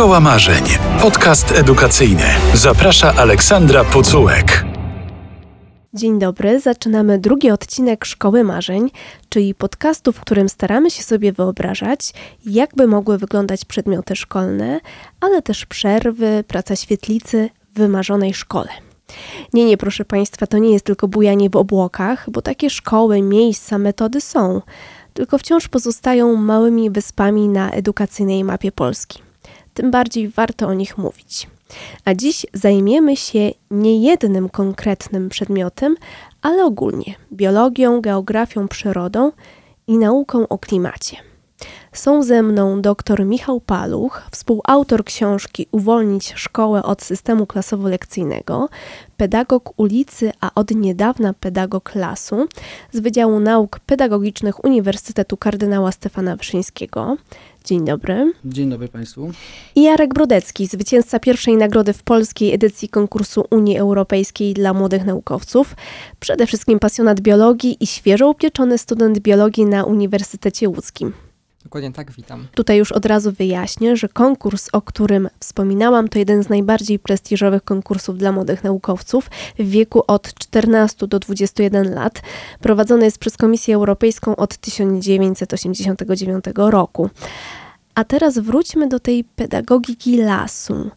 Szkoła Marzeń. Podcast edukacyjny. Zaprasza Aleksandra Pucułek. Dzień dobry, zaczynamy drugi odcinek Szkoły Marzeń, czyli podcastu, w którym staramy się sobie wyobrażać, jakby mogły wyglądać przedmioty szkolne, ale też przerwy, praca świetlicy w wymarzonej szkole. Nie, nie, proszę Państwa, to nie jest tylko bujanie w obłokach, bo takie szkoły, miejsca, metody są, tylko wciąż pozostają małymi wyspami na edukacyjnej mapie Polski. Tym bardziej warto o nich mówić. A dziś zajmiemy się nie jednym konkretnym przedmiotem, ale ogólnie biologią, geografią, przyrodą i nauką o klimacie. Są ze mną dr Michał Paluch, współautor książki Uwolnić szkołę od systemu klasowo-lekcyjnego, pedagog ulicy, a od niedawna pedagog lasu z Wydziału Nauk Pedagogicznych Uniwersytetu Kardynała Stefana Wyszyńskiego. Dzień dobry. Dzień dobry Państwu. I Jarek Brodecki, zwycięzca pierwszej nagrody w polskiej edycji konkursu Unii Europejskiej dla młodych naukowców. Przede wszystkim pasjonat biologii i świeżo upieczony student biologii na Uniwersytecie Łódzkim. Dokładnie tak, witam. Tutaj już od razu wyjaśnię, że konkurs, o którym wspominałam, to jeden z najbardziej prestiżowych konkursów dla młodych naukowców w wieku od 14 do 21 lat. Prowadzony jest przez Komisję Europejską od 1989 roku. A teraz wróćmy do tej pedagogiki lasu,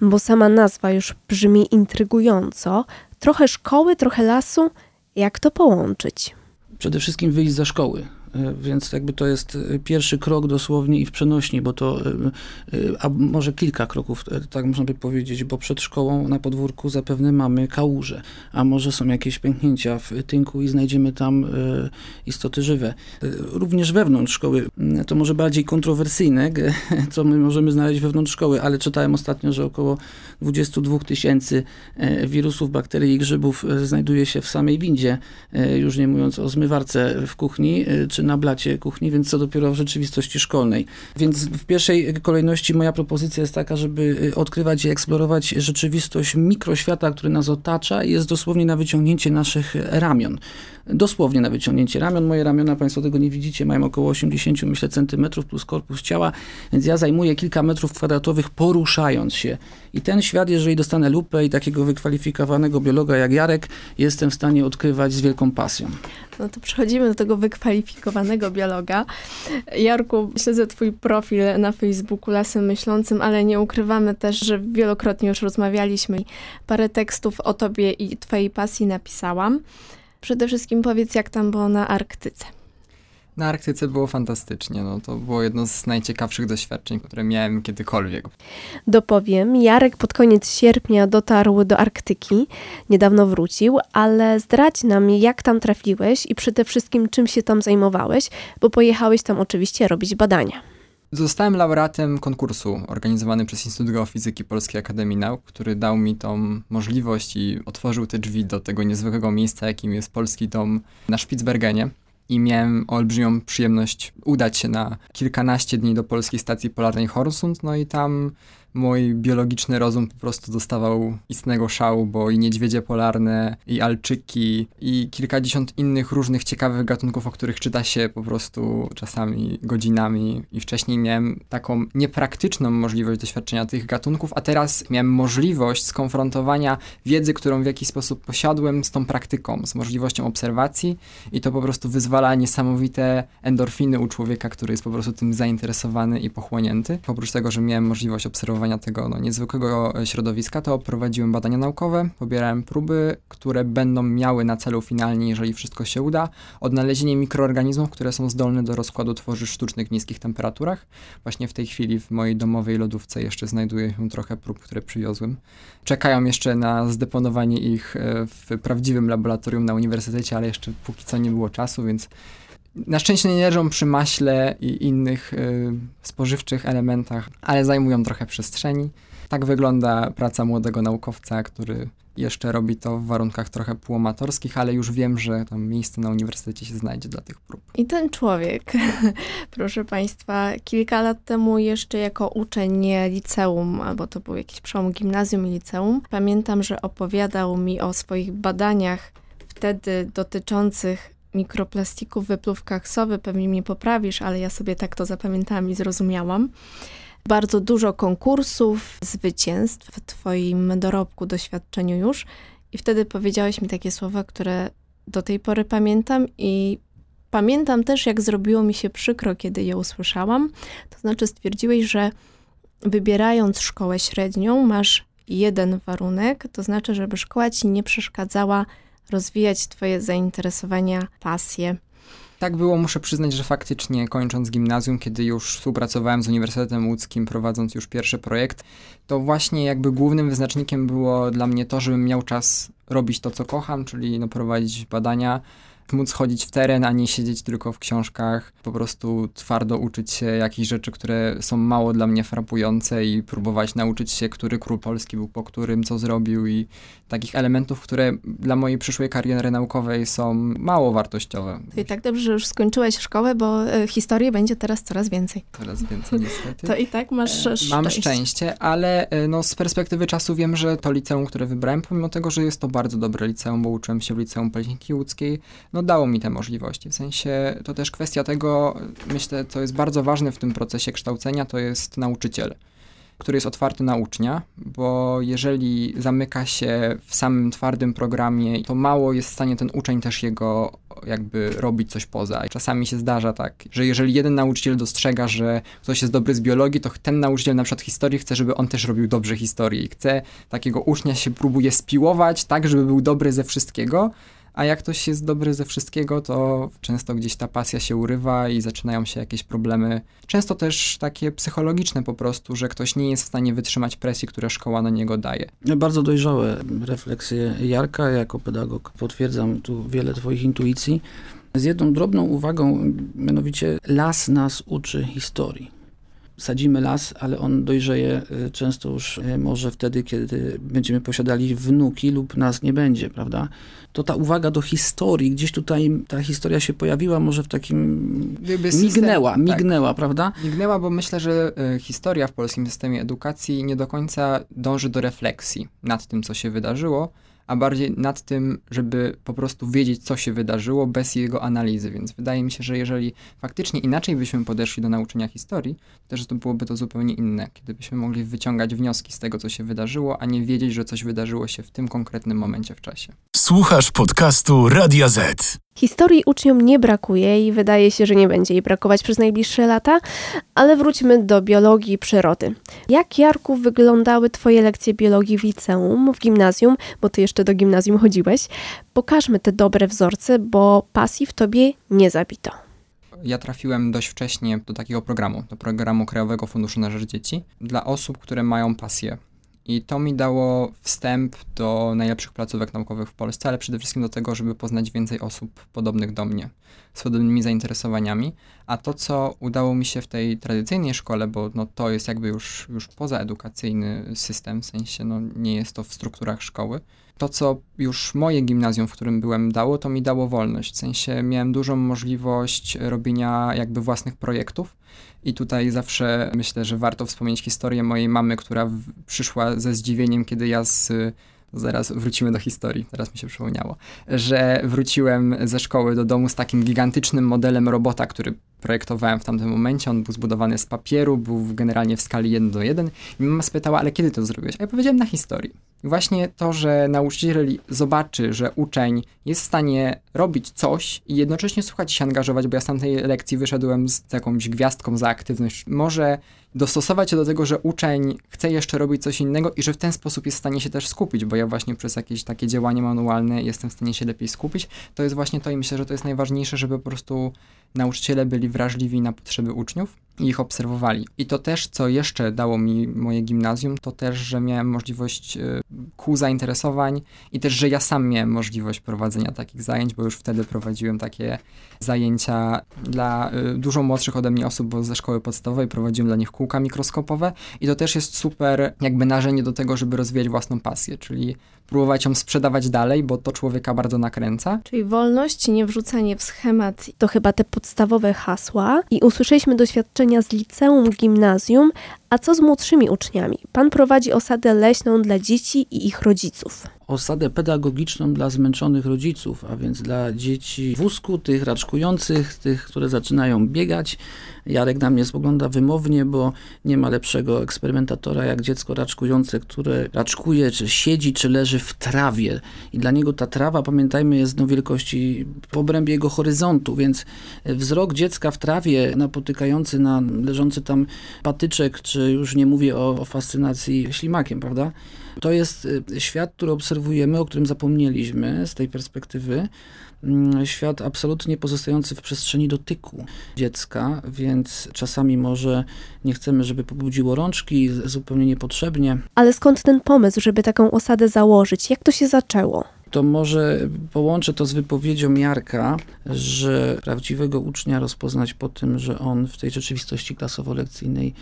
bo sama nazwa już brzmi intrygująco. Trochę szkoły, trochę lasu. Jak to połączyć? Przede wszystkim wyjść za szkoły więc jakby to jest e, pierwszy krok dosłownie i w przenośni, bo to, e, a może kilka kroków, tak można by powiedzieć, bo przed szkołą na podwórku zapewne mamy kałuże, a może są jakieś pęknięcia w tynku i znajdziemy tam istoty żywe. Również wewnątrz szkoły, to może bardziej kontrowersyjne, co my możemy znaleźć wewnątrz szkoły, ale czytałem ostatnio, że około 22 tysięcy wirusów, bakterii i grzybów znajduje się w samej windzie, już nie mówiąc o zmywarce w kuchni, czy czy na blacie kuchni, więc co dopiero w rzeczywistości szkolnej. Więc w pierwszej kolejności moja propozycja jest taka, żeby y, odkrywać i eksplorować rzeczywistość mikroświata, który nas otacza i jest dosłownie na wyciągnięcie naszych ramion. Dosłownie na wyciągnięcie ramion. Moje ramiona, Państwo tego nie widzicie, mają około 80 myślę centymetrów plus korpus ciała, więc ja zajmuję kilka metrów kwadratowych poruszając się. I ten świat, jeżeli dostanę lupę i takiego wykwalifikowanego biologa jak Jarek, jestem w stanie odkrywać z wielką pasją. No to przechodzimy do tego wykwalifikowanego biologa. Jarku, śledzę twój profil na Facebooku Lasem Myślącym, ale nie ukrywamy też, że wielokrotnie już rozmawialiśmy parę tekstów o tobie i twojej pasji napisałam. Przede wszystkim powiedz, jak tam było na Arktyce. Na Arktyce było fantastycznie. No, to było jedno z najciekawszych doświadczeń, które miałem kiedykolwiek. Dopowiem, Jarek pod koniec sierpnia dotarł do Arktyki, niedawno wrócił, ale zdradź nam, jak tam trafiłeś i przede wszystkim czym się tam zajmowałeś, bo pojechałeś tam oczywiście robić badania. Zostałem laureatem konkursu organizowany przez Instytut Geofizyki Polskiej Akademii Nauk, który dał mi tą możliwość i otworzył te drzwi do tego niezwykłego miejsca, jakim jest polski dom na Spitsbergenie i miałem olbrzymią przyjemność udać się na kilkanaście dni do polskiej stacji polarnej Horsund, no i tam mój biologiczny rozum po prostu dostawał istnego szału, bo i niedźwiedzie polarne, i alczyki, i kilkadziesiąt innych różnych ciekawych gatunków, o których czyta się po prostu czasami godzinami. I wcześniej miałem taką niepraktyczną możliwość doświadczenia tych gatunków, a teraz miałem możliwość skonfrontowania wiedzy, którą w jakiś sposób posiadłem z tą praktyką, z możliwością obserwacji i to po prostu wyzwala niesamowite endorfiny u człowieka, który jest po prostu tym zainteresowany i pochłonięty. Oprócz tego, że miałem możliwość obserwowania tego no, niezwykłego środowiska, to prowadziłem badania naukowe, pobierałem próby, które będą miały na celu finalnie, jeżeli wszystko się uda, odnalezienie mikroorganizmów, które są zdolne do rozkładu tworzyw sztucznych w niskich temperaturach. Właśnie w tej chwili w mojej domowej lodówce jeszcze znajduje się trochę prób, które przywiozłem. Czekają jeszcze na zdeponowanie ich e, w prawdziwym laboratorium na uniwersytecie, ale jeszcze póki co nie było czasu, więc na szczęście nie leżą przy maśle i innych y, spożywczych elementach, ale zajmują trochę przestrzeni. Tak wygląda praca młodego naukowca, który jeszcze robi to w warunkach trochę półomatorskich, ale już wiem, że tam miejsce na uniwersytecie się znajdzie dla tych prób. I ten człowiek, proszę Państwa, kilka lat temu jeszcze jako uczeń liceum, albo to był jakiś przełom gimnazjum i liceum, pamiętam, że opowiadał mi o swoich badaniach wtedy dotyczących mikroplastików w wypływkach sowy, pewnie mnie poprawisz, ale ja sobie tak to zapamiętałam i zrozumiałam. bardzo dużo konkursów, zwycięstw w Twoim dorobku, doświadczeniu już. I wtedy powiedziałeś mi takie słowa, które do tej pory pamiętam i pamiętam też, jak zrobiło mi się przykro, kiedy je usłyszałam. To znaczy stwierdziłeś, że wybierając szkołę średnią, masz jeden warunek, to znaczy, żeby szkoła ci nie przeszkadzała rozwijać twoje zainteresowania, pasje. Tak było, muszę przyznać, że faktycznie kończąc gimnazjum, kiedy już współpracowałem z Uniwersytetem Łódzkim, prowadząc już pierwszy projekt, to właśnie jakby głównym wyznacznikiem było dla mnie to, żebym miał czas robić to, co kocham, czyli no, prowadzić badania, móc chodzić w teren, a nie siedzieć tylko w książkach, po prostu twardo uczyć się jakichś rzeczy, które są mało dla mnie frapujące i próbować nauczyć się, który król polski był po którym, co zrobił i takich elementów, które dla mojej przyszłej kariery naukowej są mało wartościowe. To i tak dobrze, że już skończyłeś szkołę, bo e, historii będzie teraz coraz więcej. Coraz więcej niestety. To i tak masz E, szczęście. Mam szczęście, ale e, no, z perspektywy czasu wiem, że to liceum, które wybrałem, pomimo tego, że jest to bardzo dobre liceum, bo uczyłem się w liceum Politechniki Łódzkiej, no dało mi te możliwości. W sensie to też kwestia tego, myślę, co jest bardzo ważne w tym procesie kształcenia, to jest nauczyciel który jest otwarty na ucznia, bo jeżeli zamyka się w samym twardym programie, to mało jest w stanie ten uczeń też jego jakby robić coś poza. I czasami się zdarza tak, że jeżeli jeden nauczyciel dostrzega, że ktoś jest dobry z biologii, to ten nauczyciel na przykład historii chce, żeby on też robił dobrze historię i chce takiego ucznia się próbuje spiłować tak, żeby był dobry ze wszystkiego, a jak ktoś jest dobry ze wszystkiego, to często gdzieś ta pasja się urywa i zaczynają się jakieś problemy. Często też takie psychologiczne po prostu, że ktoś nie jest w stanie wytrzymać presji, które szkoła na niego daje. Bardzo dojrzałe refleksje Jarka. Jako pedagog potwierdzam tu wiele Twoich intuicji. Z jedną drobną uwagą, mianowicie las nas uczy historii. Sadzimy las, ale on dojrzeje y, często już y, może wtedy, kiedy będziemy posiadali wnuki lub nas nie będzie, prawda? To ta uwaga do historii, gdzieś tutaj ta historia się pojawiła może w takim... System- Mignęła, tak. mignęła, prawda? Mignęła, bo myślę, że e, historia w polskim systemie edukacji nie do końca dąży do refleksji nad tym, co się wydarzyło, a bardziej nad tym, żeby po prostu wiedzieć, co się wydarzyło bez jego analizy. Więc wydaje mi się, że jeżeli faktycznie inaczej byśmy podeszli do nauczenia historii, to też to byłoby to zupełnie inne, kiedy byśmy mogli wyciągać wnioski z tego, co się wydarzyło, a nie wiedzieć, że coś wydarzyło się w tym konkretnym momencie w czasie. Słuchasz podcastu Radia Z. Historii uczniom nie brakuje i wydaje się, że nie będzie jej brakować przez najbliższe lata, ale wróćmy do biologii i przyrody. Jak, Jarku, wyglądały Twoje lekcje biologii w liceum, w gimnazjum, bo Ty jeszcze do gimnazjum chodziłeś? Pokażmy te dobre wzorce, bo pasji w Tobie nie zabito. ja trafiłem dość wcześnie do takiego programu, do programu Krajowego Funduszu na Rzecz Dzieci, dla osób, które mają pasję. I to mi dało wstęp do najlepszych placówek naukowych w Polsce, ale przede wszystkim do tego, żeby poznać więcej osób podobnych do mnie, z podobnymi zainteresowaniami. A to, co udało mi się w tej tradycyjnej szkole, bo no, to jest jakby już, już pozaedukacyjny system, w sensie no, nie jest to w strukturach szkoły, to, co już moje gimnazjum, w którym byłem, dało, to mi dało wolność. W sensie miałem dużą możliwość robienia jakby własnych projektów. I tutaj zawsze myślę, że warto wspomnieć historię mojej mamy, która w, przyszła ze zdziwieniem, kiedy ja z. Zaraz wrócimy do historii, teraz mi się przypomniało, że wróciłem ze szkoły do domu z takim gigantycznym modelem robota, który projektowałem w tamtym momencie. On był zbudowany z papieru, był generalnie w skali 1 do 1. I mama spytała, ale kiedy to zrobiłeś? A ja powiedziałem na historii. I właśnie to, że nauczyciel zobaczy, że uczeń jest w stanie robić coś i jednocześnie słuchać i się angażować, bo ja z tamtej lekcji wyszedłem z jakąś gwiazdką za aktywność, może dostosować się do tego, że uczeń chce jeszcze robić coś innego i że w ten sposób jest w stanie się też skupić, bo ja właśnie przez jakieś takie działanie manualne jestem w stanie się lepiej skupić. To jest właśnie to i myślę, że to jest najważniejsze, żeby po prostu nauczyciele byli wrażliwi na potrzeby uczniów i ich obserwowali. I to też, co jeszcze dało mi moje gimnazjum, to też, że miałem możliwość y, kół zainteresowań i też, że ja sam miałem możliwość prowadzenia takich zajęć, bo już wtedy prowadziłem takie zajęcia dla y, dużo młodszych ode mnie osób, bo ze szkoły podstawowej prowadziłem dla nich kółka mikroskopowe i to też jest super jakby narzędzie do tego, żeby rozwijać własną pasję, czyli próbować ją sprzedawać dalej, bo to człowieka bardzo nakręca. Czyli wolność, nie wrzucanie w schemat. To chyba te podstawowe hasła. I usłyszeliśmy doświadczenia z liceum, gimnazjum. A co z młodszymi uczniami? Pan prowadzi osadę leśną dla dzieci i ich rodziców. osadę pedagogiczną dla zmęczonych rodziców, a więc dla dzieci w wózku, tych raczkujących, tych, które zaczynają biegać. Jarek na mnie spogląda wymownie, bo nie ma lepszego eksperymentatora jak dziecko raczkujące, które raczkuje, czy siedzi, czy leży w trawie. I dla niego ta trawa, pamiętajmy, jest do wielkości w obrębie jego horyzontu, więc wzrok dziecka w trawie, napotykający na leżący tam patyczek, czy już nie mówię o, o fascynacji ślimakiem, prawda? To jest y, świat, który obserwujemy, o którym zapomnieliśmy z tej perspektywy. Mm, świat absolutnie pozostający w przestrzeni dotyku dziecka, więc czasami może nie chcemy, żeby pobudziło rączki zupełnie niepotrzebnie. Ale skąd ten pomysł, żeby taką osadę założyć? Jak to się zaczęło? to może połączę to z wypowiedzią Jarka, że prawdziwego ucznia rozpoznać po tym, że on w tej rzeczywistości klasowo-lekcyjnej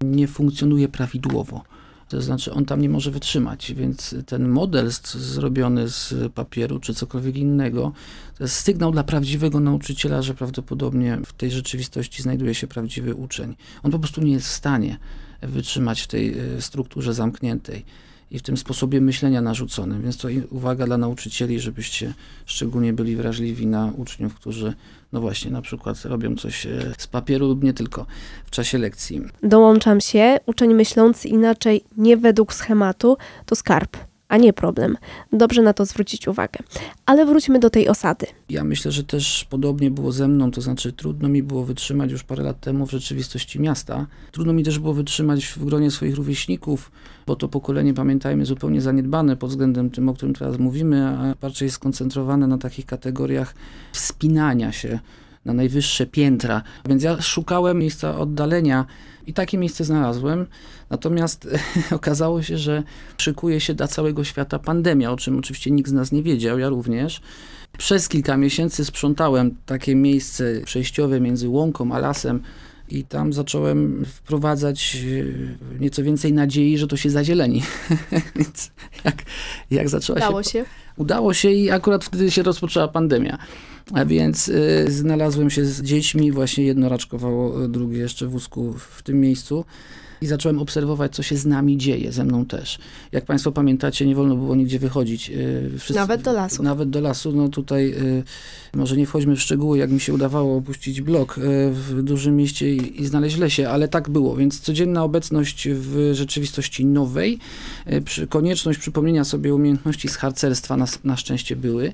nie funkcjonuje prawidłowo. To znaczy, on tam nie może wytrzymać, więc ten model zrobiony z papieru czy cokolwiek innego, to jest sygnał dla prawdziwego nauczyciela, że prawdopodobnie w tej rzeczywistości znajduje się prawdziwy uczeń. On po prostu nie jest w stanie wytrzymać w tej e, strukturze zamkniętej i w tym sposobie myślenia narzuconym. Więc to uwaga dla nauczycieli, żebyście szczególnie byli wrażliwi na uczniów, którzy no właśnie, na przykład robią coś e, z papieru lub nie tylko w czasie lekcji. Dołączam się, uczeń myślący inaczej, nie według schematu, to skarb a nie problem. Dobrze na to zwrócić uwagę. Ale wróćmy do tej osady. Ja myślę, że też podobnie było ze mną, to znaczy trudno mi było wytrzymać już parę lat temu w rzeczywistości miasta. Trudno mi też było wytrzymać w gronie swoich rówieśników, bo to pokolenie, pamiętajmy, zupełnie zaniedbane pod względem tym, o którym teraz mówimy, a bardziej skoncentrowane na takich kategoriach wspinania się na najwyższe piętra. Więc ja szukałem miejsca oddalenia i takie miejsce znalazłem. Natomiast okazało się, że szykuje się dla całego świata pandemia, o czym oczywiście nikt z nas nie wiedział, ja również. Przez kilka miesięcy sprzątałem takie miejsce przejściowe między łąką a lasem i tam zacząłem wprowadzać e, nieco więcej nadziei, że to się zazieleni. Więc jak, jak zaczęła Udało się... się. Udało się i akurat wtedy się rozpoczęła pandemia. A więc y, znalazłem się z dziećmi, właśnie jedno raczkowało, drugie jeszcze w wózku w tym miejscu i zacząłem obserwować, co się z nami dzieje, ze mną też. Jak Państwo pamiętacie, nie wolno było nigdzie wychodzić. Y, wszyscy, nawet do lasu. Nawet do lasu. No tutaj y, może nie wchodźmy w szczegóły, jak mi się udawało opuścić blok y, w dużym mieście i, i, znaleźć lesie, ale tak było. Więc codzienna obecność w rzeczywistości nowej, przy, konieczność przypomnienia sobie umiejętności z harcerstwa na, na szczęście były,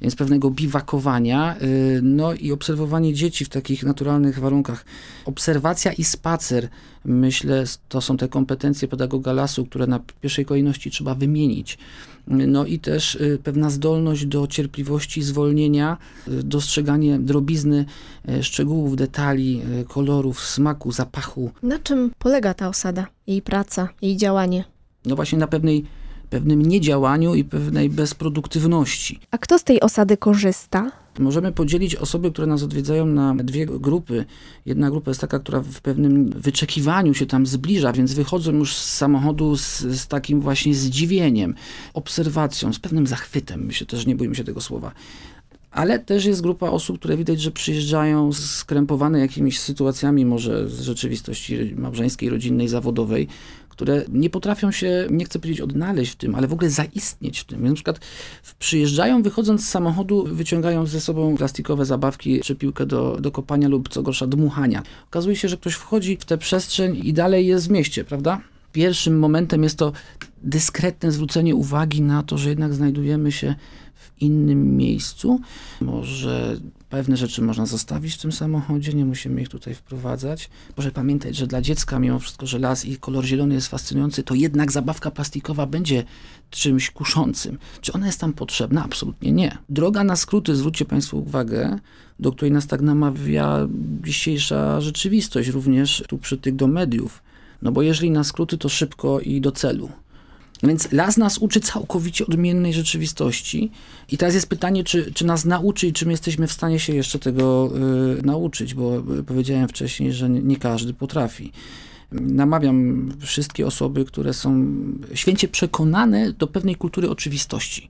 więc pewnego biwakowania, no i obserwowanie dzieci w takich naturalnych warunkach. Obserwacja i spacer, myślę, to są te kompetencje pedagoga lasu, które na pierwszej kolejności trzeba wymienić. No i też y, pewna zdolność do cierpliwości, zwolnienia, y, dostrzeganie drobizny, y, szczegółów, detali, kolorów, smaku, zapachu. Na czym polega ta osada, jej praca, jej działanie? No właśnie na pewnej pewnym niedziałaniu i pewnej bezproduktywności. A kto z tej osady korzysta? Możemy podzielić osoby, które nas odwiedzają na dwie grupy. Jedna grupa jest taka, która w pewnym wyczekiwaniu się tam zbliża, więc wychodzą już z samochodu z, z takim właśnie zdziwieniem, obserwacją, z pewnym zachwytem. Myślę też, nie boimy się tego słowa ale też jest grupa osób, które widać, że przyjeżdżają skrępowane jakimiś sytuacjami, może z rzeczywistości małżeńskiej, rodzinnej, zawodowej, które nie potrafią się, nie chcę powiedzieć odnaleźć w tym, ale w ogóle zaistnieć w tym. Więc na przykład przyjeżdżają, wychodząc z samochodu, wyciągają ze sobą plastikowe zabawki czy piłkę do, do kopania lub co gorsza dmuchania. Okazuje się, że ktoś wchodzi w tę przestrzeń i dalej jest w mieście, prawda? Pierwszym momentem jest to dyskretne zwrócenie uwagi na to, że jednak znajdujemy się w innym miejscu. Może pewne rzeczy można zostawić w tym samochodzie, nie musimy ich tutaj wprowadzać. Może pamiętać, że dla dziecka, mimo wszystko, że las i kolor zielony jest fascynujący, to jednak zabawka plastikowa będzie czymś kuszącym. Czy ona jest tam potrzebna? Absolutnie nie. Droga na skróty, zwróćcie Państwo uwagę, do której nas tak namawia dzisiejsza rzeczywistość, również tu przytyk do mediów. No bo jeżeli na skróty, to szybko i do celu. Więc las nas uczy całkowicie odmiennej rzeczywistości. I teraz jest pytanie, czy, czy nas nauczy i czy my jesteśmy w stanie się jeszcze tego y, nauczyć, bo y, powiedziałem wcześniej, że nie, nie każdy potrafi. Namawiam wszystkie osoby, które są święcie przekonane do pewnej kultury oczywistości.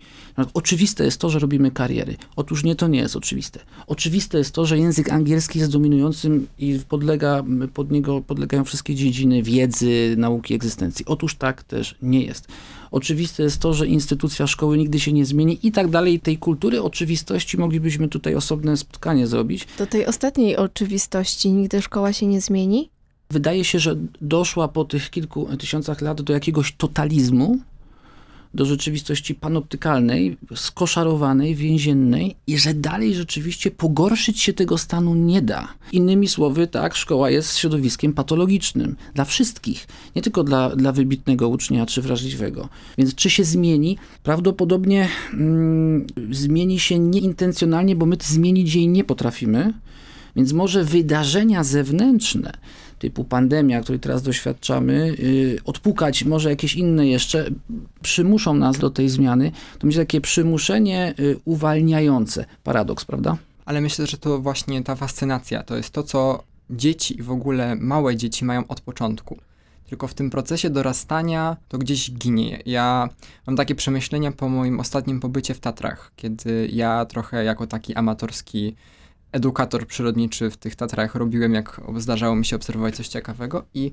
Oczywiste jest to, że robimy kariery. Otóż nie, to nie jest oczywiste. Oczywiste jest to, że język angielski jest dominującym i podlega, pod niego podlegają wszystkie dziedziny wiedzy, nauki, egzystencji. Otóż tak też nie jest. Oczywiste jest to, że instytucja szkoły nigdy się nie zmieni i tak dalej. Tej kultury oczywistości moglibyśmy tutaj osobne spotkanie zrobić. Do tej ostatniej oczywistości nigdy szkoła się nie zmieni? Wydaje się, że doszła po tych kilku tysiącach lat do jakiegoś totalizmu, do rzeczywistości panoptykalnej, skoszarowanej, więziennej i że dalej rzeczywiście pogorszyć się tego stanu nie da. Innymi słowy, tak, szkoła jest środowiskiem patologicznym dla wszystkich, nie tylko dla, dla wybitnego ucznia czy wrażliwego. Więc czy się zmieni? Prawdopodobnie mm, zmieni się nieintencjonalnie, bo my zmienić jej nie potrafimy. Więc może wydarzenia zewnętrzne, typu pandemia, której teraz doświadczamy, yy, odpukać może jakieś inne jeszcze, przymuszą nas do tej zmiany, to będzie takie przymuszenie yy, uwalniające. Paradoks, prawda? Ale myślę, że to właśnie ta fascynacja, to jest to, co dzieci i w ogóle małe dzieci mają od początku. Tylko w tym procesie dorastania to gdzieś ginie. Ja mam takie przemyślenia po moim ostatnim pobycie w Tatrach, kiedy ja trochę jako taki amatorski edukator przyrodniczy w tych Tatrach robiłem, jak zdarzało mi się obserwować coś ciekawego i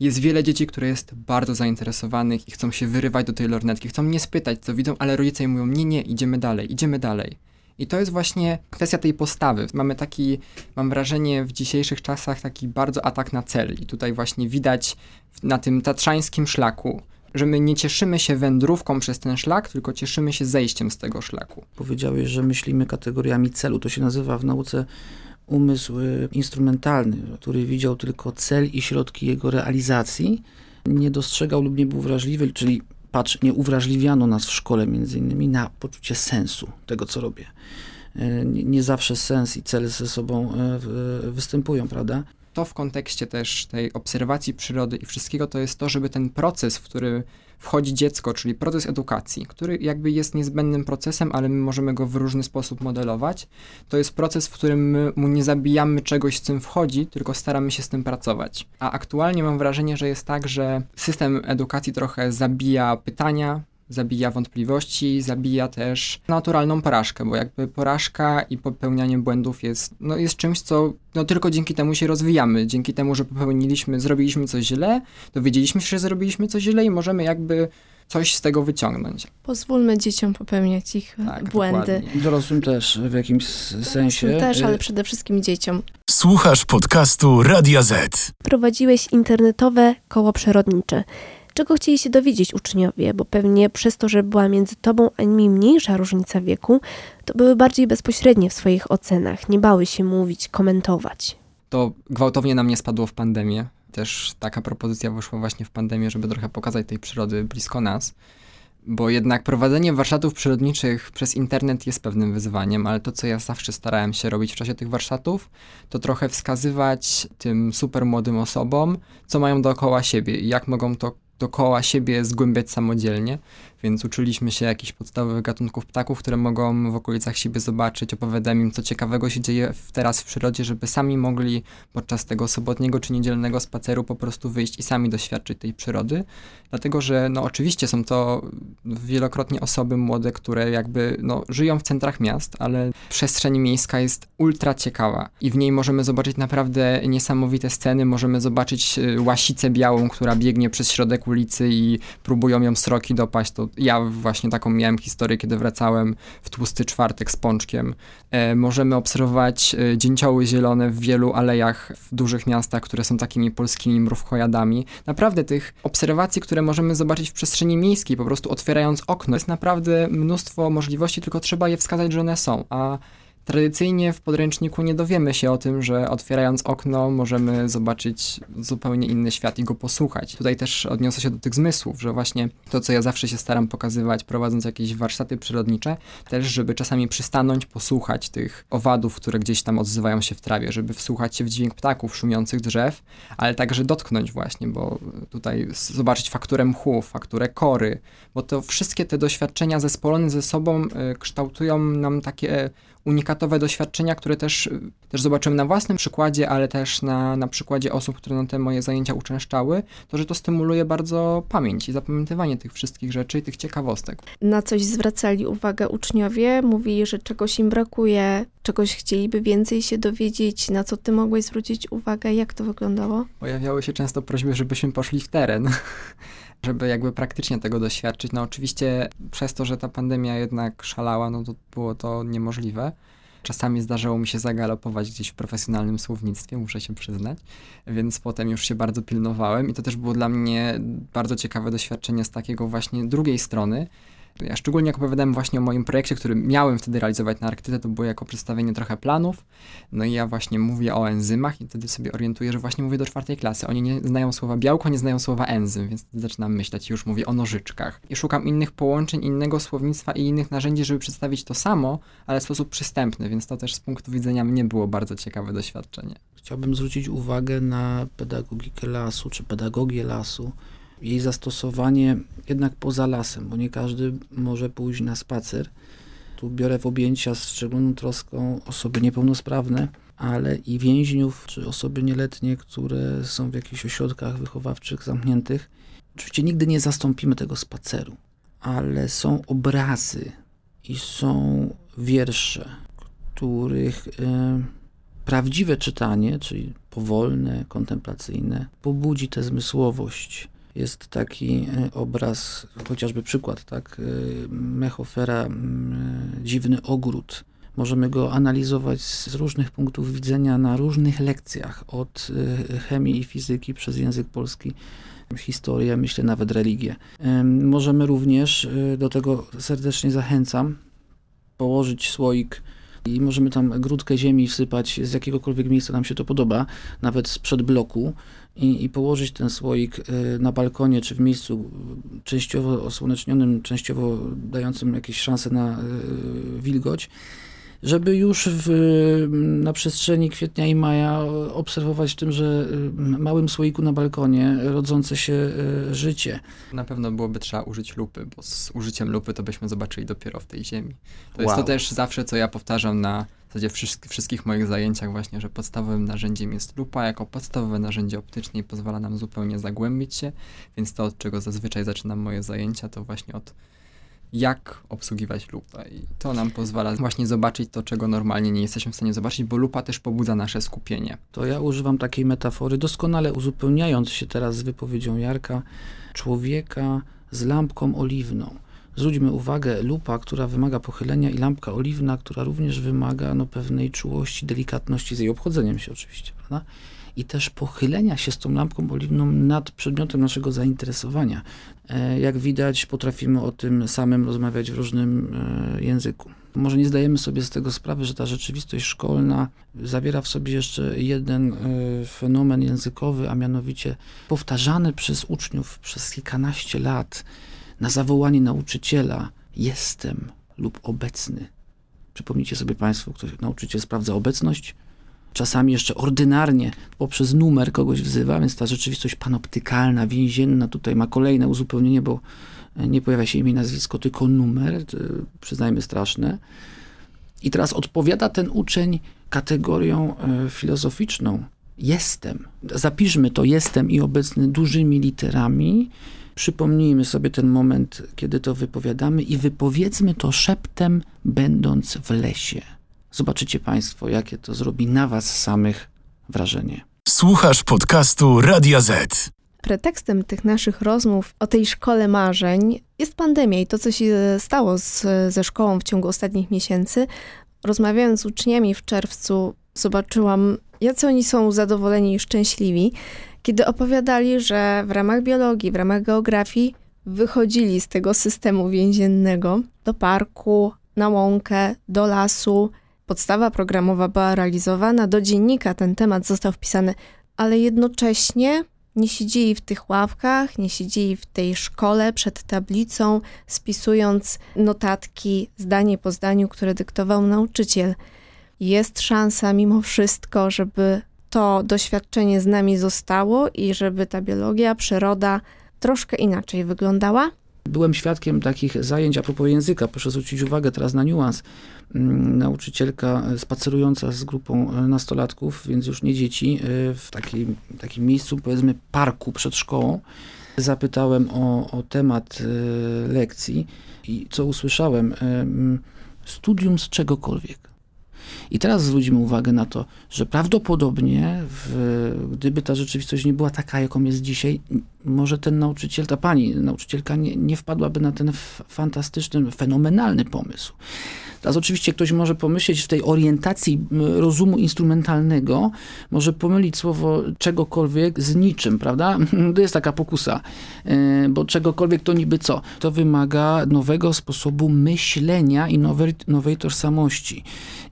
jest wiele dzieci, które jest bardzo zainteresowanych i chcą się wyrywać do tej lornetki, chcą mnie spytać, co widzą, ale rodzice im mówią, nie, nie, idziemy dalej, idziemy dalej. I to jest właśnie kwestia tej postawy. Mamy taki, mam wrażenie, w dzisiejszych czasach taki bardzo atak na cel. I tutaj właśnie widać na tym tatrzańskim szlaku, że my nie cieszymy się wędrówką przez ten szlak, tylko cieszymy się zejściem z tego szlaku. Powiedziałeś, że myślimy kategoriami celu. To się nazywa w nauce umysł y, instrumentalny, który widział tylko cel i środki jego realizacji. Nie dostrzegał lub nie był wrażliwy, czyli patrz, nie uwrażliwiano nas w szkole między innymi na poczucie sensu tego, co robię. Y, nie, zawsze sens i cel ze sobą y, występują, prawda? To w kontekście też tej obserwacji przyrody i wszystkiego, to jest to, żeby ten proces, w który wchodzi dziecko, czyli proces edukacji, który jakby jest niezbędnym procesem, ale my możemy go w różny sposób modelować, to jest proces, w którym my mu nie zabijamy czegoś, z czym wchodzi, tylko staramy się z tym pracować. A aktualnie mam wrażenie, że jest tak, że system edukacji trochę zabija pytania, zabija wątpliwości, zabija też naturalną porażkę, bo jakby porażka i popełnianie błędów jest, no jest czymś, co no tylko dzięki temu się rozwijamy, dzięki temu, że popełniliśmy, zrobiliśmy coś źle, dowiedzieliśmy się, że zrobiliśmy coś źle i możemy jakby coś z tego wyciągnąć. Pozwólmy dzieciom popełniać ich tak, błędy. Dokładnie. Dorosłym też w jakimś sensie. Dorosłym też, ale przede wszystkim dzieciom. Słuchasz podcastu Radia Z. Prowadziłeś internetowe koło przyrodnicze czego chcieli się dowiedzieć uczniowie, bo pewnie przez to, że była między tobą a nimi mniejsza różnica wieku, to były bardziej bezpośrednie w swoich ocenach, nie bały się mówić, komentować. To gwałtownie na mnie spadło w pandemię. Też taka propozycja wyszła właśnie w pandemię, żeby trochę pokazać tej przyrody blisko nas. Bo jednak prowadzenie warsztatów przyrodniczych przez internet jest pewnym wyzwaniem, ale to, co ja zawsze starałem się robić w czasie tych warsztatów, to trochę wskazywać tym super młodym osobom, co mają dookoła siebie i jak mogą to dookoła siebie zgłębiać samodzielnie, więc uczyliśmy się jakichś podstawowych gatunków ptaków, które mogą w okolicach siebie zobaczyć, opowiadałem im, co ciekawego się dzieje teraz w przyrodzie, żeby sami mogli podczas tego sobotniego czy niedzielnego spaceru po prostu wyjść i sami doświadczyć tej przyrody, dlatego, że no oczywiście są to wielokrotnie osoby młode, które jakby no, żyją w centrach miast, ale przestrzeń miejska jest ultra ciekawa i w niej możemy zobaczyć naprawdę niesamowite sceny, możemy zobaczyć y, łasicę białą, która biegnie przez środek ulicy i próbują ją sroki dopaść, to ja właśnie taką miałem historię, kiedy wracałem w tłusty czwartek z pączkiem. E, możemy obserwować e, dzięcioły zielone w wielu alejach w dużych miastach, które są takimi polskimi mrówkojadami. Naprawdę tych obserwacji, które możemy zobaczyć w przestrzeni miejskiej, po prostu otwierając okno, jest naprawdę mnóstwo możliwości, tylko trzeba je wskazać, że one są. A Tradycyjnie w podręczniku nie dowiemy się o tym, że otwierając okno możemy zobaczyć zupełnie inny świat i go posłuchać. Tutaj też odniosę się do tych zmysłów, że właśnie to, co ja zawsze się staram pokazywać, prowadząc jakieś warsztaty przyrodnicze, też, żeby czasami przystanąć, posłuchać tych owadów, które gdzieś tam odzywają się w trawie, żeby wsłuchać się w dźwięk ptaków szumiących drzew, ale także dotknąć właśnie, bo tutaj zobaczyć fakturę mchu, fakturę kory, bo to wszystkie te doświadczenia zespolone ze sobą y, kształtują nam takie unikatowe doświadczenia, które też, też zobaczyłem na własnym przykładzie, ale też na, na przykładzie osób, które na te moje zajęcia uczęszczały, to że to stymuluje bardzo pamięć i zapamiętywanie tych wszystkich rzeczy i tych ciekawostek. Na coś zwracali uwagę uczniowie, mówili, że czegoś im brakuje, czegoś chcieliby więcej się dowiedzieć, na co ty mogłeś zwrócić uwagę, jak to wyglądało? Pojawiały się często prośby, żebyśmy poszli w teren żeby jakby praktycznie tego doświadczyć. No oczywiście przez to, że ta pandemia jednak szalała, no to było to niemożliwe. Czasami zdarzało mi się zagalopować gdzieś w profesjonalnym słownictwie, muszę się przyznać, więc potem już się bardzo pilnowałem i to też było dla mnie bardzo ciekawe doświadczenie z takiego właśnie drugiej strony, ja szczególnie jak opowiadałem właśnie o moim projekcie, który miałem wtedy realizować na Arktyce, to było jako przedstawienie trochę planów. No i ja właśnie mówię o enzymach i wtedy sobie orientuję, że właśnie mówię do czwartej klasy. Oni nie znają słowa białko, nie znają słowa enzym, więc zaczynam myśleć, już mówię o nożyczkach. I szukam innych połączeń, innego słownictwa i innych narzędzi, żeby przedstawić to samo, ale w sposób przystępny, więc to też z punktu widzenia mnie było bardzo ciekawe doświadczenie. Chciałbym zwrócić uwagę na pedagogikę lasu, czy pedagogię lasu jej zastosowanie jednak poza lasem, bo nie każdy może pójść na spacer. Tu biorę w objęcia z szczególną troską osoby niepełnosprawne, ale i więźniów, czy osoby nieletnie, które są w jakichś ośrodkach wychowawczych zamkniętych. Oczywiście nigdy nie zastąpimy tego spaceru, ale są obrazy i są wiersze, których y, prawdziwe czytanie, czyli powolne, kontemplacyjne, pobudzi tę zmysłowość jest taki e, obraz, chociażby przykład, tak, e, Mechofera, Dziwny Ogród. Możemy go analizować z różnych punktów widzenia na różnych lekcjach, od e, chemii i fizyki przez język polski, historię, myślę nawet religię. Możemy również, do tego serdecznie zachęcam, położyć słoik i możemy tam grudkę ziemi wsypać z jakiegokolwiek miejsca nam się to podoba, nawet sprzed bloku i, i położyć ten słoik y, na balkonie czy w miejscu częściowo osłonecznionym, częściowo dającym jakieś szanse na y, wilgoć żeby już w, na przestrzeni kwietnia i maja obserwować w tymże y, małym słoiku na balkonie rodzące się życie. Na pewno byłoby trzeba użyć lupy, bo z użyciem lupy to byśmy zobaczyli dopiero w tej ziemi. To wow. jest to też zawsze, co ja powtarzam na w zasadzie wszystkich moich zajęciach właśnie, że podstawowym narzędziem jest lupa jako podstawowe narzędzie optyczne i pozwala nam zupełnie zagłębić się, więc to, od czego zazwyczaj zaczynam moje zajęcia, to właśnie od jak obsługiwać lupę i to nam pozwala właśnie zobaczyć to, czego normalnie nie jesteśmy w stanie zobaczyć, bo lupa też pobudza nasze skupienie. To ja używam takiej metafory, doskonale uzupełniając się teraz z wypowiedzią Jarka, człowieka z lampką oliwną zwróćmy uwagę, lupa, która wymaga pochylenia i lampka oliwna, która również wymaga no, pewnej czułości, delikatności z jej obchodzeniem się oczywiście, prawda? I też pochylenia się z tą lampką oliwną nad przedmiotem naszego zainteresowania. E, jak widać, potrafimy o tym samym rozmawiać w różnym e, języku. Może nie zdajemy sobie z tego sprawy, że ta rzeczywistość szkolna zawiera w sobie jeszcze jeden e, fenomen językowy, a mianowicie powtarzany przez uczniów przez kilkanaście lat na zawołanie nauczyciela jestem lub obecny. Przypomnijcie sobie Państwo, ktoś, nauczyciel sprawdza obecność, czasami jeszcze ordynarnie poprzez numer kogoś wzywa, więc ta rzeczywistość panoptykalna, więzienna tutaj ma kolejne uzupełnienie, bo nie pojawia się imię i nazwisko, tylko numer, przyznajmy straszne. I teraz odpowiada ten uczeń kategorią e, filozoficzną. Jestem. Zapiszmy to jestem i obecny dużymi literami Przypomnijmy sobie ten moment, kiedy to wypowiadamy i wypowiedzmy to szeptem, będąc w lesie. Zobaczycie Państwo, jakie to zrobi na Was samych wrażenie. Słuchasz podcastu Radia Z. Pretekstem tych naszych rozmów o tej szkole marzeń jest pandemia i to, co się stało z, ze szkołą w ciągu ostatnich miesięcy. Rozmawiając z uczniami w czerwcu, zobaczyłam, jacy oni są zadowoleni i szczęśliwi kiedy opowiadali, że w ramach biologii, w ramach geografii wychodzili z tego systemu więziennego do parku, na łąkę, do lasu. Podstawa programowa była realizowana, do dziennika ten temat został wpisany, ale jednocześnie nie siedzieli w tych ławkach, nie siedzieli w tej szkole przed tablicą, spisując notatki zdanie po zdaniu, które dyktował nauczyciel. Jest szansa mimo wszystko, żeby to doświadczenie z nami zostało i żeby ta biologia, przyroda troszkę inaczej wyglądała? byłem świadkiem takich zajęć a propos języka. Proszę zwrócić uwagę teraz na niuans. Mm, Nauczycielka spacerująca z grupą e, nastolatków, więc już nie dzieci, e, w takim, takim miejscu, powiedzmy, parku przed szkołą. Zapytałem o, o temat e, lekcji i co usłyszałem? E, mm, Studium z czegokolwiek. I teraz zwrócimy uwagę na to, że prawdopodobnie, w, gdyby ta rzeczywistość nie była taka, jaką jest dzisiaj, może ten nauczyciel, ta pani nauczycielka nie, nie wpadłaby na ten fantastyczny, fenomenalny pomysł. Teraz oczywiście ktoś może pomyśleć w tej orientacji rozumu instrumentalnego, może pomylić słowo czegokolwiek z niczym, prawda? To jest taka pokusa, e, bo czegokolwiek to niby co? To wymaga nowego sposobu myślenia i nowej, nowej tożsamości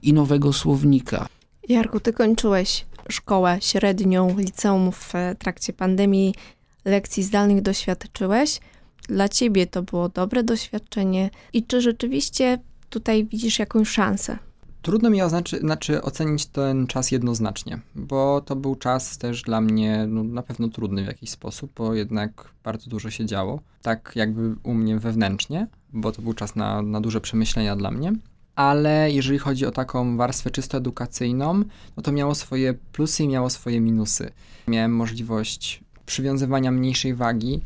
i nowego słownika. Jarku, ty kończyłeś szkołę średnią, liceum w trakcie pandemii, lekcji zdalnych doświadczyłeś. Dla ciebie to było dobre doświadczenie i czy rzeczywiście tutaj widzisz jakąś szansę? Trudno mi oznaczy, znaczy ocenić ten czas jednoznacznie, bo to był czas też dla mnie no, na pewno trudny w jakiś sposób, bo jednak bardzo dużo się działo, tak jakby u mnie wewnętrznie, bo to był czas na, na duże przemyślenia dla mnie. Ale jeżeli chodzi o taką warstwę czysto edukacyjną, no to miało swoje plusy i miało swoje minusy. Miałem możliwość przywiązywania mniejszej wagi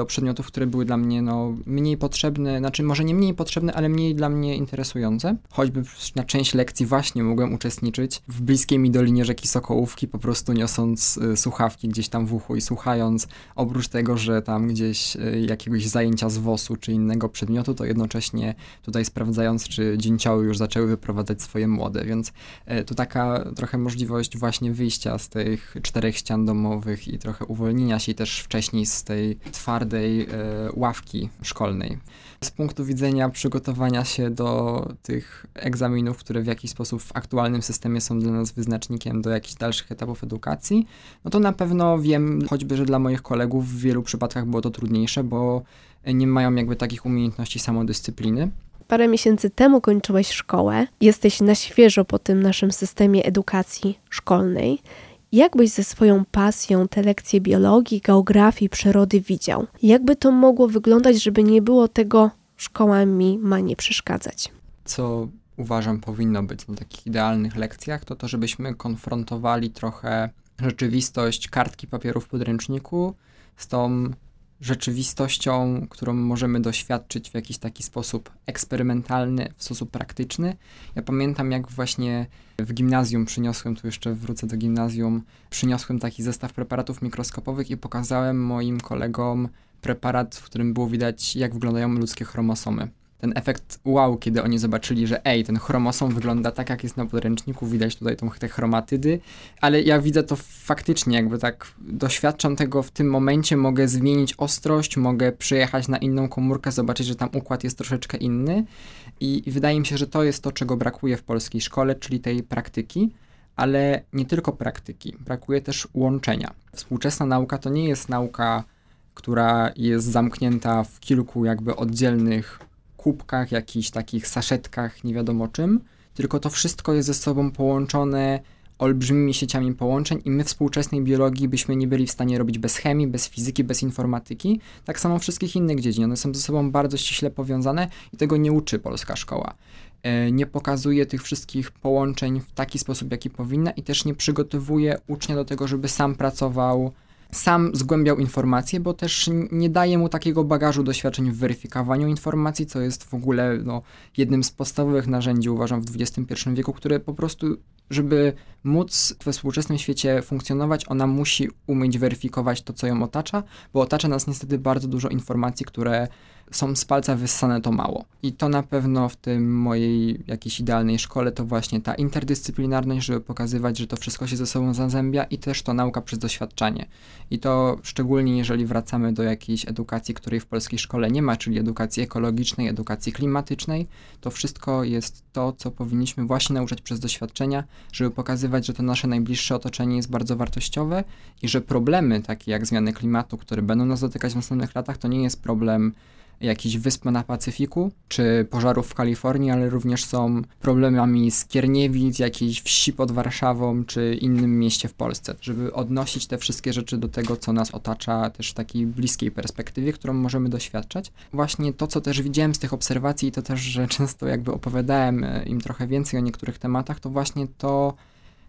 do przedmiotów, które były dla mnie no, mniej potrzebne, znaczy może nie mniej potrzebne, ale mniej dla mnie interesujące. Choćby na część lekcji właśnie mogłem uczestniczyć w bliskiej mi dolinie rzeki Sokołówki, po prostu niosąc y, słuchawki gdzieś tam w uchu i słuchając. Oprócz tego, że tam gdzieś y, jakiegoś zajęcia z WOS-u czy innego przedmiotu, to jednocześnie tutaj sprawdzając, czy dzięcioły już zaczęły wyprowadzać swoje młode, więc y, tu taka trochę możliwość właśnie wyjścia z tych czterech ścian domowych i trochę uwolnienia się też wcześniej z tej twardej e, ławki szkolnej. Z punktu widzenia przygotowania się do tych egzaminów, które w jakiś sposób w aktualnym systemie są dla nas wyznacznikiem do jakichś dalszych etapów edukacji, no to na pewno wiem, choćby, że dla moich kolegów w wielu przypadkach było to trudniejsze, bo nie mają jakby takich umiejętności samodyscypliny. Parę miesięcy temu kończyłeś szkołę, jesteś na świeżo po tym naszym systemie edukacji szkolnej. Jak byś ze swoją pasją te lekcje biologii, geografii, przyrody widział? Jakby to mogło wyglądać, żeby nie było tego szkoła mi ma nie przeszkadzać? co uważam powinno być na takich idealnych lekcjach, to to, żebyśmy konfrontowali trochę rzeczywistość kartki papieru w podręczniku z tą rzeczywistością, którą możemy doświadczyć w jakiś taki sposób eksperymentalny, w sposób praktyczny. Ja pamiętam, jak właśnie w gimnazjum przyniosłem, tu jeszcze wrócę do gimnazjum, przyniosłem taki zestaw preparatów mikroskopowych i pokazałem moim kolegom preparat, w którym było widać, jak wyglądają ludzkie chromosomy ten efekt wow, kiedy oni zobaczyli, że ej, ten chromosom wygląda tak, jak jest na podręczniku, widać tutaj tą, te chromatydy, ale ja widzę to faktycznie, jakby tak doświadczam tego w tym momencie, mogę zmienić ostrość, mogę przyjechać na inną komórkę, zobaczyć, że tam układ jest troszeczkę inny i, i wydaje mi się, że to jest to, czego brakuje w polskiej szkole, czyli tej praktyki, ale nie tylko praktyki, brakuje też łączenia. Współczesna nauka to nie jest nauka, która jest zamknięta w kilku jakby oddzielnych kubkach, jakichś takich saszetkach, nie wiadomo czym, tylko to wszystko jest ze sobą połączone olbrzymimi sieciami połączeń i my współczesnej biologii byśmy nie byli w stanie robić bez chemii, bez fizyki, bez informatyki. Tak samo wszystkich innych dziedzin. One są ze sobą bardzo ściśle powiązane i tego nie uczy polska szkoła. E, Nie pokazuje tych wszystkich połączeń w taki sposób, jaki powinna i też nie przygotowuje ucznia do tego, żeby sam pracował sam zgłębiał informacje, bo też nie daje mu takiego bagażu doświadczeń w weryfikowaniu informacji, co jest w ogóle no, jednym z podstawowych narzędzi, uważam, w XXI wieku, które po prostu, żeby móc we współczesnym świecie funkcjonować, ona musi umieć weryfikować to, co ją otacza, bo otacza nas niestety bardzo dużo informacji, które są z palca wyssane to mało. I to na pewno w tym mojej jakiejś idealnej szkole to właśnie ta interdyscyplinarność, żeby pokazywać, że to wszystko się ze sobą zazębia i też to nauka przez doświadczanie. I to szczególnie jeżeli wracamy do jakiejś edukacji, której w polskiej szkole nie ma, czyli edukacji ekologicznej, edukacji klimatycznej, to wszystko jest to, co powinniśmy właśnie nauczać przez doświadczenia, żeby pokazywać, że to nasze najbliższe otoczenie jest bardzo wartościowe i że problemy takie jak zmiany klimatu, które będą nas dotykać w następnych latach, to nie jest problem jakichś wysp na Pacyfiku, czy pożarów w Kalifornii, ale również są problemami Skierniewic, jakiejś wsi pod Warszawą, czy innym mieście w Polsce, żeby odnosić te wszystkie rzeczy do tego, co nas otacza też w takiej bliskiej perspektywie, którą możemy doświadczać. Właśnie to, co też widziałem z tych obserwacji, to też, że często jakby opowiadałem e, im trochę więcej o niektórych tematach, to właśnie to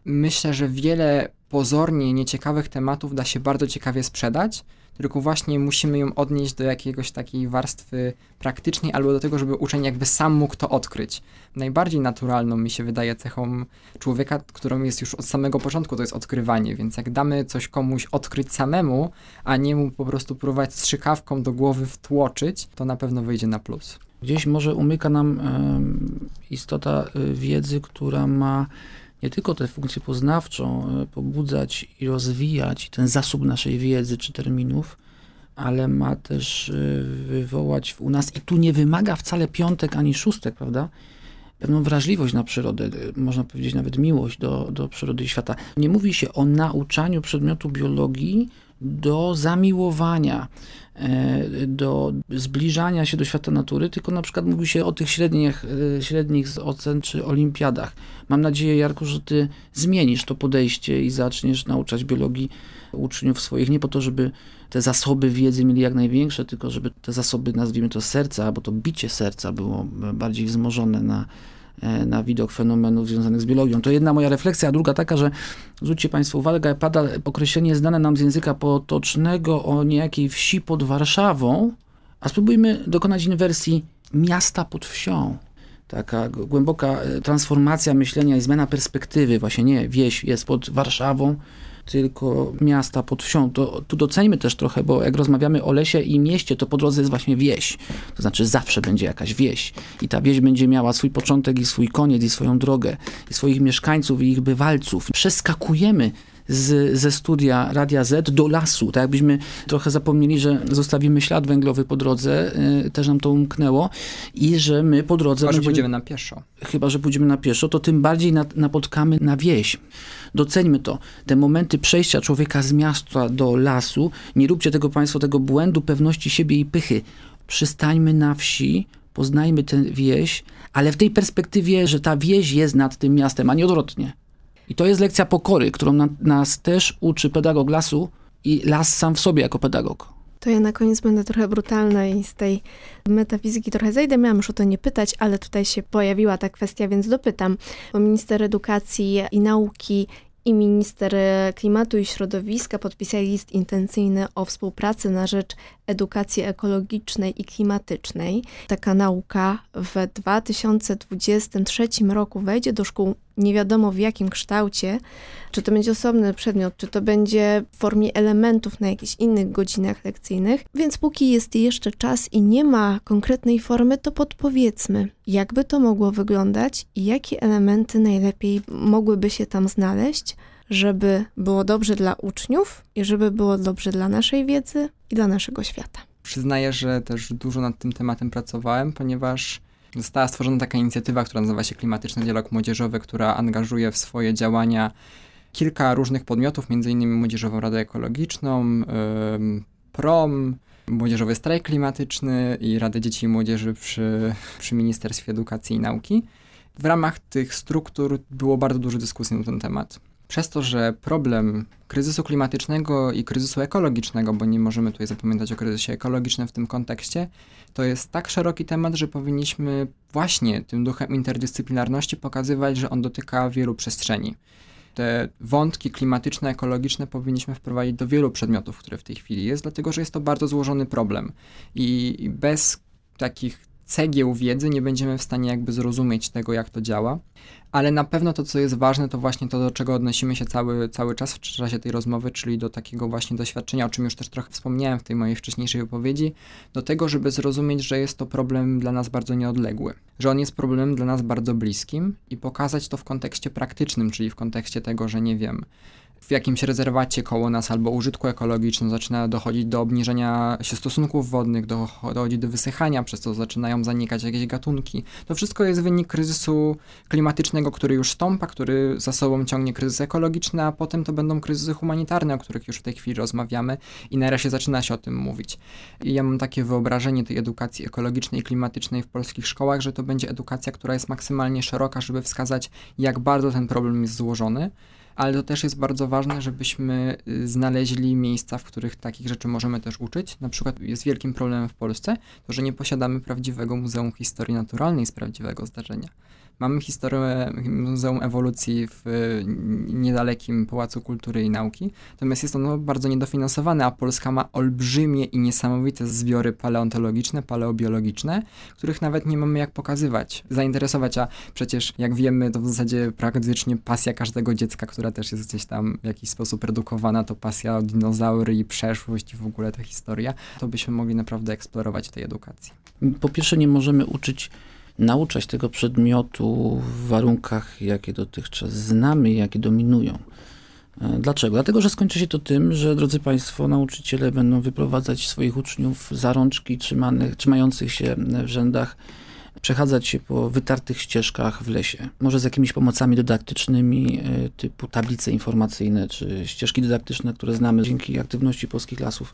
myślę, że wiele pozornie nieciekawych tematów da się bardzo ciekawie sprzedać, tylko właśnie musimy ją odnieść do jakiegoś takiej warstwy praktycznej albo do tego, żeby uczeń jakby sam mógł to odkryć. Najbardziej naturalną mi się wydaje cechą człowieka, którą jest już od samego początku, to jest odkrywanie, więc jak damy coś komuś odkryć samemu, a nie mu po prostu próbować strzykawką do głowy wtłoczyć, to na pewno wyjdzie na plus. Gdzieś może umyka nam istota y, wiedzy, która ma nie tylko tę funkcję poznawczą y, pobudzać i rozwijać ten zasób naszej wiedzy czy terminów, ale ma też y, wywołać u nas, i tu nie wymaga wcale piątek ani szóstek, prawda? Pewną wrażliwość na przyrodę, można powiedzieć nawet miłość do, do przyrody i świata. Nie mówi się o nauczaniu przedmiotu biologii do zamiłowania, e, do zbliżania się do świata natury, tylko na przykład mówi się o tych średnich, e, średnich z ocen czy olimpiadach. Mam nadzieję, Jarku, że ty zmienisz to podejście i zaczniesz nauczać biologii uczniów swoich, nie po to, żeby te zasoby wiedzy mieli jak największe, tylko żeby te zasoby, nazwijmy to serca, albo to bicie serca było bardziej wzmożone na, na widok fenomenów związanych z biologią. To jedna moja refleksja, a druga taka, że zwróćcie Państwo uwagę, pada określenie znane nam z języka potocznego o niejakiej wsi pod Warszawą, a spróbujmy dokonać inwersji miasta pod wsią. Taka głęboka e, transformacja myślenia i zmiana perspektywy, właśnie nie, wieś jest pod Warszawą, tylko miasta pod wsią. To, tu doceńmy też trochę, bo jak rozmawiamy o lesie i mieście, to po drodze jest właśnie wieś. To znaczy zawsze będzie jakaś wieś i ta wieś będzie miała swój początek i swój koniec i swoją drogę i swoich mieszkańców i ich bywalców. Przeskakujemy z, ze studia Radia Z do lasu. Tak jakbyśmy trochę zapomnieli, że zostawimy ślad węglowy po drodze, yy, też nam to umknęło i że my po drodze... Chyba, będziemy, że pójdziemy na pieszo. Chyba, że pójdziemy na pieszo, to tym bardziej napotkamy na wieś. Doceńmy to. Te momenty przejścia człowieka z miasta do lasu, nie róbcie tego Państwo, tego błędu pewności siebie i pychy. Przystańmy na wsi, poznajmy tę wieś, ale w tej perspektywie, że ta wieś jest nad tym miastem, a nie odwrotnie. I to jest lekcja pokory, którą na, nas też uczy pedagog lasu i las sam w sobie jako pedagog. To ja na koniec będę trochę brutalna i z tej metafizyki trochę zejdę. Miałam już o to nie pytać, ale tutaj się pojawiła ta kwestia, więc dopytam. Bo minister edukacji i nauki i minister klimatu i środowiska podpisali list intencyjny o współpracy na rzecz edukacji ekologicznej i klimatycznej. Taka nauka w 2023 roku wejdzie do szkół nie wiadomo w jakim kształcie, czy to będzie osobny przedmiot, czy to będzie w formie elementów na jakichś innych godzinach lekcyjnych. Więc póki jest jeszcze czas i nie ma konkretnej formy, to podpowiedzmy, jakby to mogło wyglądać i jakie elementy najlepiej mogłyby się tam znaleźć, żeby było dobrze dla uczniów i żeby było dobrze dla naszej wiedzy i dla naszego świata. Przyznaję, że też dużo nad tym tematem pracowałem, ponieważ Została stworzona taka inicjatywa, która nazywa się Klimatyczny Dialog Młodzieżowy, która angażuje w swoje działania kilka różnych podmiotów, m.in. Młodzieżową Radę Ekologiczną, PROM, Młodzieżowy Strajk Klimatyczny i Radę Dzieci i Młodzieży przy, przy Ministerstwie Edukacji i Nauki. W ramach tych struktur było bardzo dużo dyskusji na ten temat przez to, że problem kryzysu klimatycznego i kryzysu ekologicznego, bo nie możemy tutaj zapominać o kryzysie ekologicznym w tym kontekście, to jest tak szeroki temat, że powinniśmy właśnie tym duchem interdyscyplinarności pokazywać, że on dotyka wielu przestrzeni. Te wątki klimatyczne, ekologiczne powinniśmy wprowadzić do wielu przedmiotów, które w tej chwili jest, dlatego że jest to bardzo złożony problem. I bez takich cegieł wiedzy nie będziemy w stanie jakby zrozumieć tego, jak to działa. Ale na pewno to, co jest ważne, to właśnie to, do czego odnosimy się cały, cały czas w czasie tej rozmowy, czyli do takiego właśnie doświadczenia, o czym już też trochę wspomniałem w tej mojej wcześniejszej wypowiedzi, do tego, żeby zrozumieć, że jest to problem dla nas bardzo nieodległy, że on jest problemem dla nas bardzo bliskim i pokazać to w kontekście praktycznym, czyli w kontekście tego, że nie wiem, w jakimś rezerwacie koło nas albo użytku ekologicznym zaczyna dochodzić do obniżenia się stosunków wodnych, dochodzi do wysychania, przez to zaczynają zanikać jakieś gatunki. To wszystko jest wynik kryzysu klimatycznego, który już stąpa, który za sobą ciągnie kryzys ekologiczny, a potem to będą kryzysy humanitarne, o których już w tej chwili rozmawiamy i nareszcie zaczyna się o tym mówić. I ja mam takie wyobrażenie tej edukacji ekologicznej i klimatycznej w polskich szkołach, że to będzie edukacja, która jest maksymalnie szeroka, żeby wskazać, jak bardzo ten problem jest złożony, ale to też jest bardzo ważne, żebyśmy y, znaleźli miejsca, w których takich rzeczy możemy też uczyć. Na przykład jest wielkim problemem w Polsce to, że nie posiadamy prawdziwego Muzeum Historii Naturalnej z prawdziwego zdarzenia. Mamy historię Muzeum Ewolucji w niedalekim Pałacu Kultury i Nauki, natomiast jest ono bardzo niedofinansowane, a Polska ma olbrzymie i niesamowite zbiory paleontologiczne, paleobiologiczne, których nawet nie mamy jak pokazywać, zainteresować, a przecież jak wiemy, to w zasadzie praktycznie pasja każdego dziecka, która też jest gdzieś tam w jakiś sposób redukowana, to pasja o dinozaury i przeszłość i w ogóle ta historia, to byśmy mogli naprawdę eksplorować tej edukacji. Po pierwsze nie możemy uczyć nauczać tego przedmiotu w warunkach, jakie dotychczas znamy, jakie dominują. E, dlaczego? Dlatego, że skończy się to tym, że drodzy Państwo, nauczyciele będą wyprowadzać swoich uczniów za rączki trzymanych, trzymających się w rzędach przechadzać się po wytartych ścieżkach w lesie. Może z jakimiś pomocami dydaktycznymi e, typu tablice informacyjne czy ścieżki dydaktyczne, które znamy dzięki aktywności polskich lasów.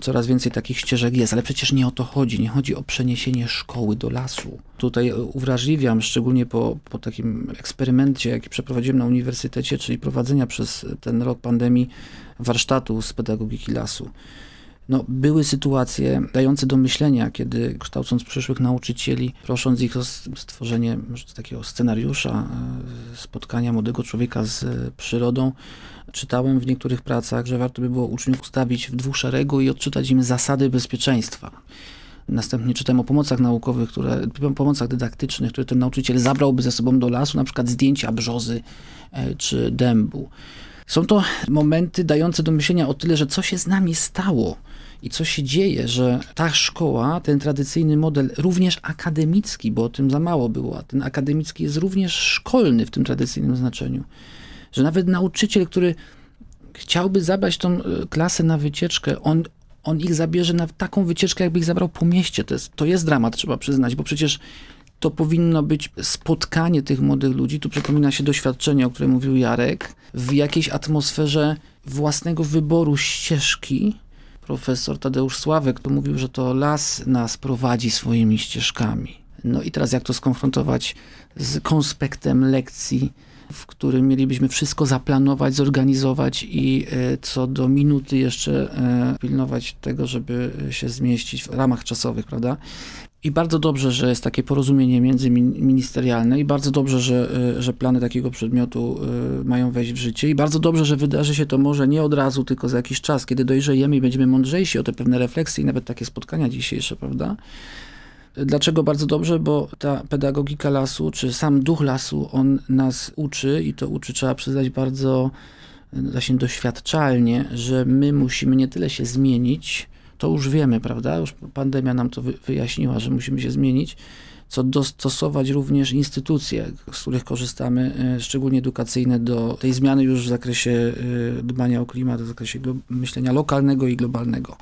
Coraz więcej takich ścieżek jest, ale przecież nie o to chodzi. Nie chodzi o przeniesienie szkoły do lasu. Tutaj uwrażliwiam, szczególnie po, po takim eksperymencie, jaki przeprowadziłem na uniwersytecie, czyli prowadzenia przez ten rok pandemii warsztatu z pedagogiki lasu. No, były sytuacje dające do myślenia, kiedy kształcąc przyszłych nauczycieli, prosząc ich o stworzenie takiego scenariusza e, spotkania młodego człowieka z przyrodą, czytałem w niektórych pracach, że warto by było uczniów ustawić w dwóch szeregu i odczytać im zasady bezpieczeństwa. Następnie czytam o pomocach naukowych, które, pomocach dydaktycznych, które ten nauczyciel zabrałby ze sobą do lasu, na przykład zdjęcia brzozy e, czy dębu. Są to momenty dające do myślenia o tyle, że co się z nami stało i co się dzieje, że ta szkoła, ten tradycyjny model, również akademicki, bo o tym za mało było, a ten akademicki jest również szkolny w tym tradycyjnym znaczeniu, że nawet nauczyciel, który chciałby zabrać tą e, klasę na wycieczkę, on, on ich zabierze na taką wycieczkę, jakby ich zabrał po mieście. To jest, to jest dramat, trzeba przyznać, bo przecież to powinno być spotkanie tych młodych ludzi. Tu przypomina się doświadczenie, o którym mówił Jarek, w jakiejś atmosferze własnego wyboru ścieżki, profesor Tadeusz Sławek to mówił, że to las nas prowadzi swoimi ścieżkami. No i teraz jak to skonfrontować z konspektem lekcji, w którym mielibyśmy wszystko zaplanować, zorganizować i e, co do minuty jeszcze e, pilnować tego, żeby się zmieścić w ramach czasowych, prawda? I bardzo dobrze, że jest takie porozumienie międzyministerialne i bardzo dobrze, że, y, że plany takiego przedmiotu y, mają wejść w życie i bardzo dobrze, że wydarzy się to może nie od razu, tylko za jakiś czas, kiedy dojrzejemy i będziemy mądrzejsi o te pewne refleksje i nawet takie spotkania dzisiejsze, prawda? Dlaczego bardzo dobrze? Bo ta pedagogika lasu, czy sam duch lasu, on nas uczy i to uczy, trzeba przyznać, bardzo właśnie doświadczalnie, że my musimy nie tyle się zmienić, to już wiemy, prawda? Już pandemia nam to wyjaśniła, że musimy się zmienić, co dostosować również instytucje, z których korzystamy, e, szczególnie edukacyjne, do tej zmiany już w zakresie e, dbania o klimat, w zakresie myślenia lokalnego i globalnego.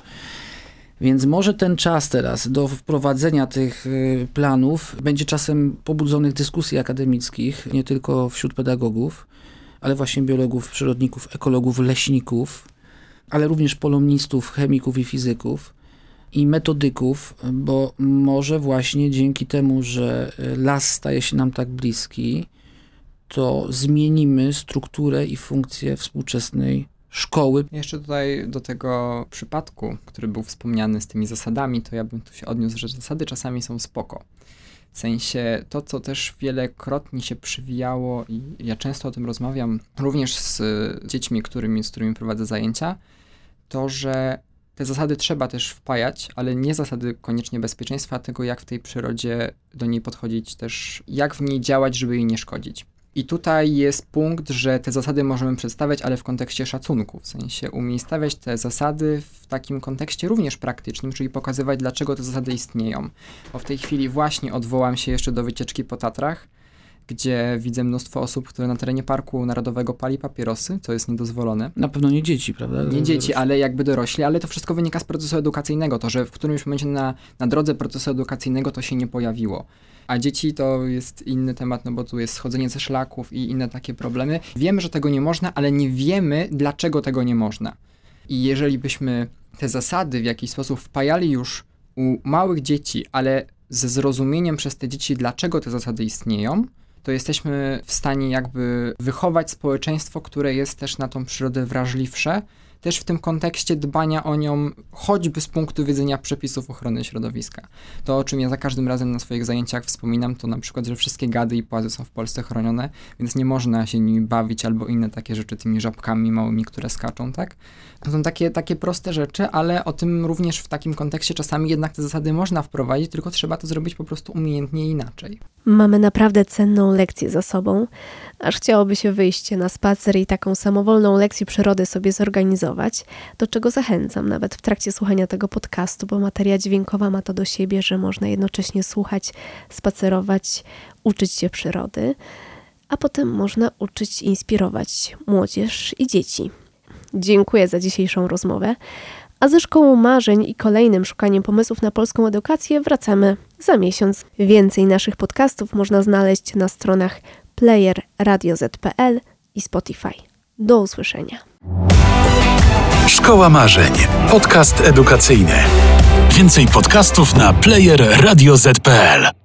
Więc może ten czas teraz do wprowadzenia tych e, planów będzie czasem pobudzonych dyskusji akademickich, nie tylko wśród pedagogów, ale właśnie biologów, przyrodników, ekologów, leśników, ale również polonistów, chemików i fizyków i metodyków, bo może właśnie dzięki temu, że las staje się nam tak bliski, to zmienimy strukturę i funkcję współczesnej szkoły. Jeszcze tutaj do tego przypadku, który był wspomniany z tymi zasadami, to ja bym tu się odniósł, że zasady czasami są spoko. W sensie to, co też wielokrotnie się przywijało i ja często o tym rozmawiam, również z dziećmi, którymi, z którymi prowadzę zajęcia, to, że te zasady trzeba też wpajać, ale nie zasady koniecznie bezpieczeństwa, tego, jak w tej przyrodzie do niej podchodzić, też jak w niej działać, żeby jej nie szkodzić. I tutaj jest punkt, że te zasady możemy przedstawiać, ale w kontekście szacunku, w sensie umiejscawiać te zasady w takim kontekście również praktycznym, czyli pokazywać, dlaczego te zasady istnieją. Bo w tej chwili właśnie odwołam się jeszcze do wycieczki po Tatrach, gdzie widzę mnóstwo osób, które na terenie Parku Narodowego pali papierosy, co jest niedozwolone. Na pewno nie dzieci, prawda? Nie dzieci, ale jakby dorośli, ale to wszystko wynika z procesu edukacyjnego. To, że w którymś momencie na, na drodze procesu edukacyjnego to się nie pojawiło. A dzieci to jest inny temat, no bo tu jest schodzenie ze szlaków i inne takie problemy. Wiemy, że tego nie można, ale nie wiemy, dlaczego tego nie można. I jeżeli byśmy te zasady w jakiś sposób wpajali już u małych dzieci, ale ze zrozumieniem przez te dzieci, dlaczego te zasady istnieją, to jesteśmy w stanie jakby wychować społeczeństwo, które jest też na tą przyrodę wrażliwsze, też w tym kontekście dbania o nią, choćby z punktu widzenia przepisów ochrony środowiska. To, o czym ja za każdym razem na swoich zajęciach wspominam, to na przykład, że wszystkie gady i płazy są w Polsce chronione, więc nie można się nimi bawić albo inne takie rzeczy, tymi żabkami małymi, które skaczą, tak? To są takie, takie proste rzeczy, ale o tym również w takim kontekście czasami jednak te zasady można wprowadzić, tylko trzeba to zrobić po prostu umiejętnie inaczej. Mamy naprawdę cenną lekcję za sobą, aż chciałoby się wyjście na spacer i taką samowolną lekcję przyrody sobie zorganizować, do czego zachęcam nawet w trakcie słuchania tego podcastu, bo materia dźwiękowa ma to do siebie, że można jednocześnie słuchać, spacerować, uczyć się przyrody, a potem można uczyć i inspirować młodzież i dzieci. Dziękuję za dzisiejszą rozmowę. A ze Szkołą Marzeń i kolejnym szukaniem pomysłów na polską edukację wracamy za miesiąc. Więcej naszych podcastów można znaleźć na stronach player radioz.pl i Spotify. Do usłyszenia. Szkoła Marzeń. Podcast edukacyjny. Więcej podcastów na player radioz.pl.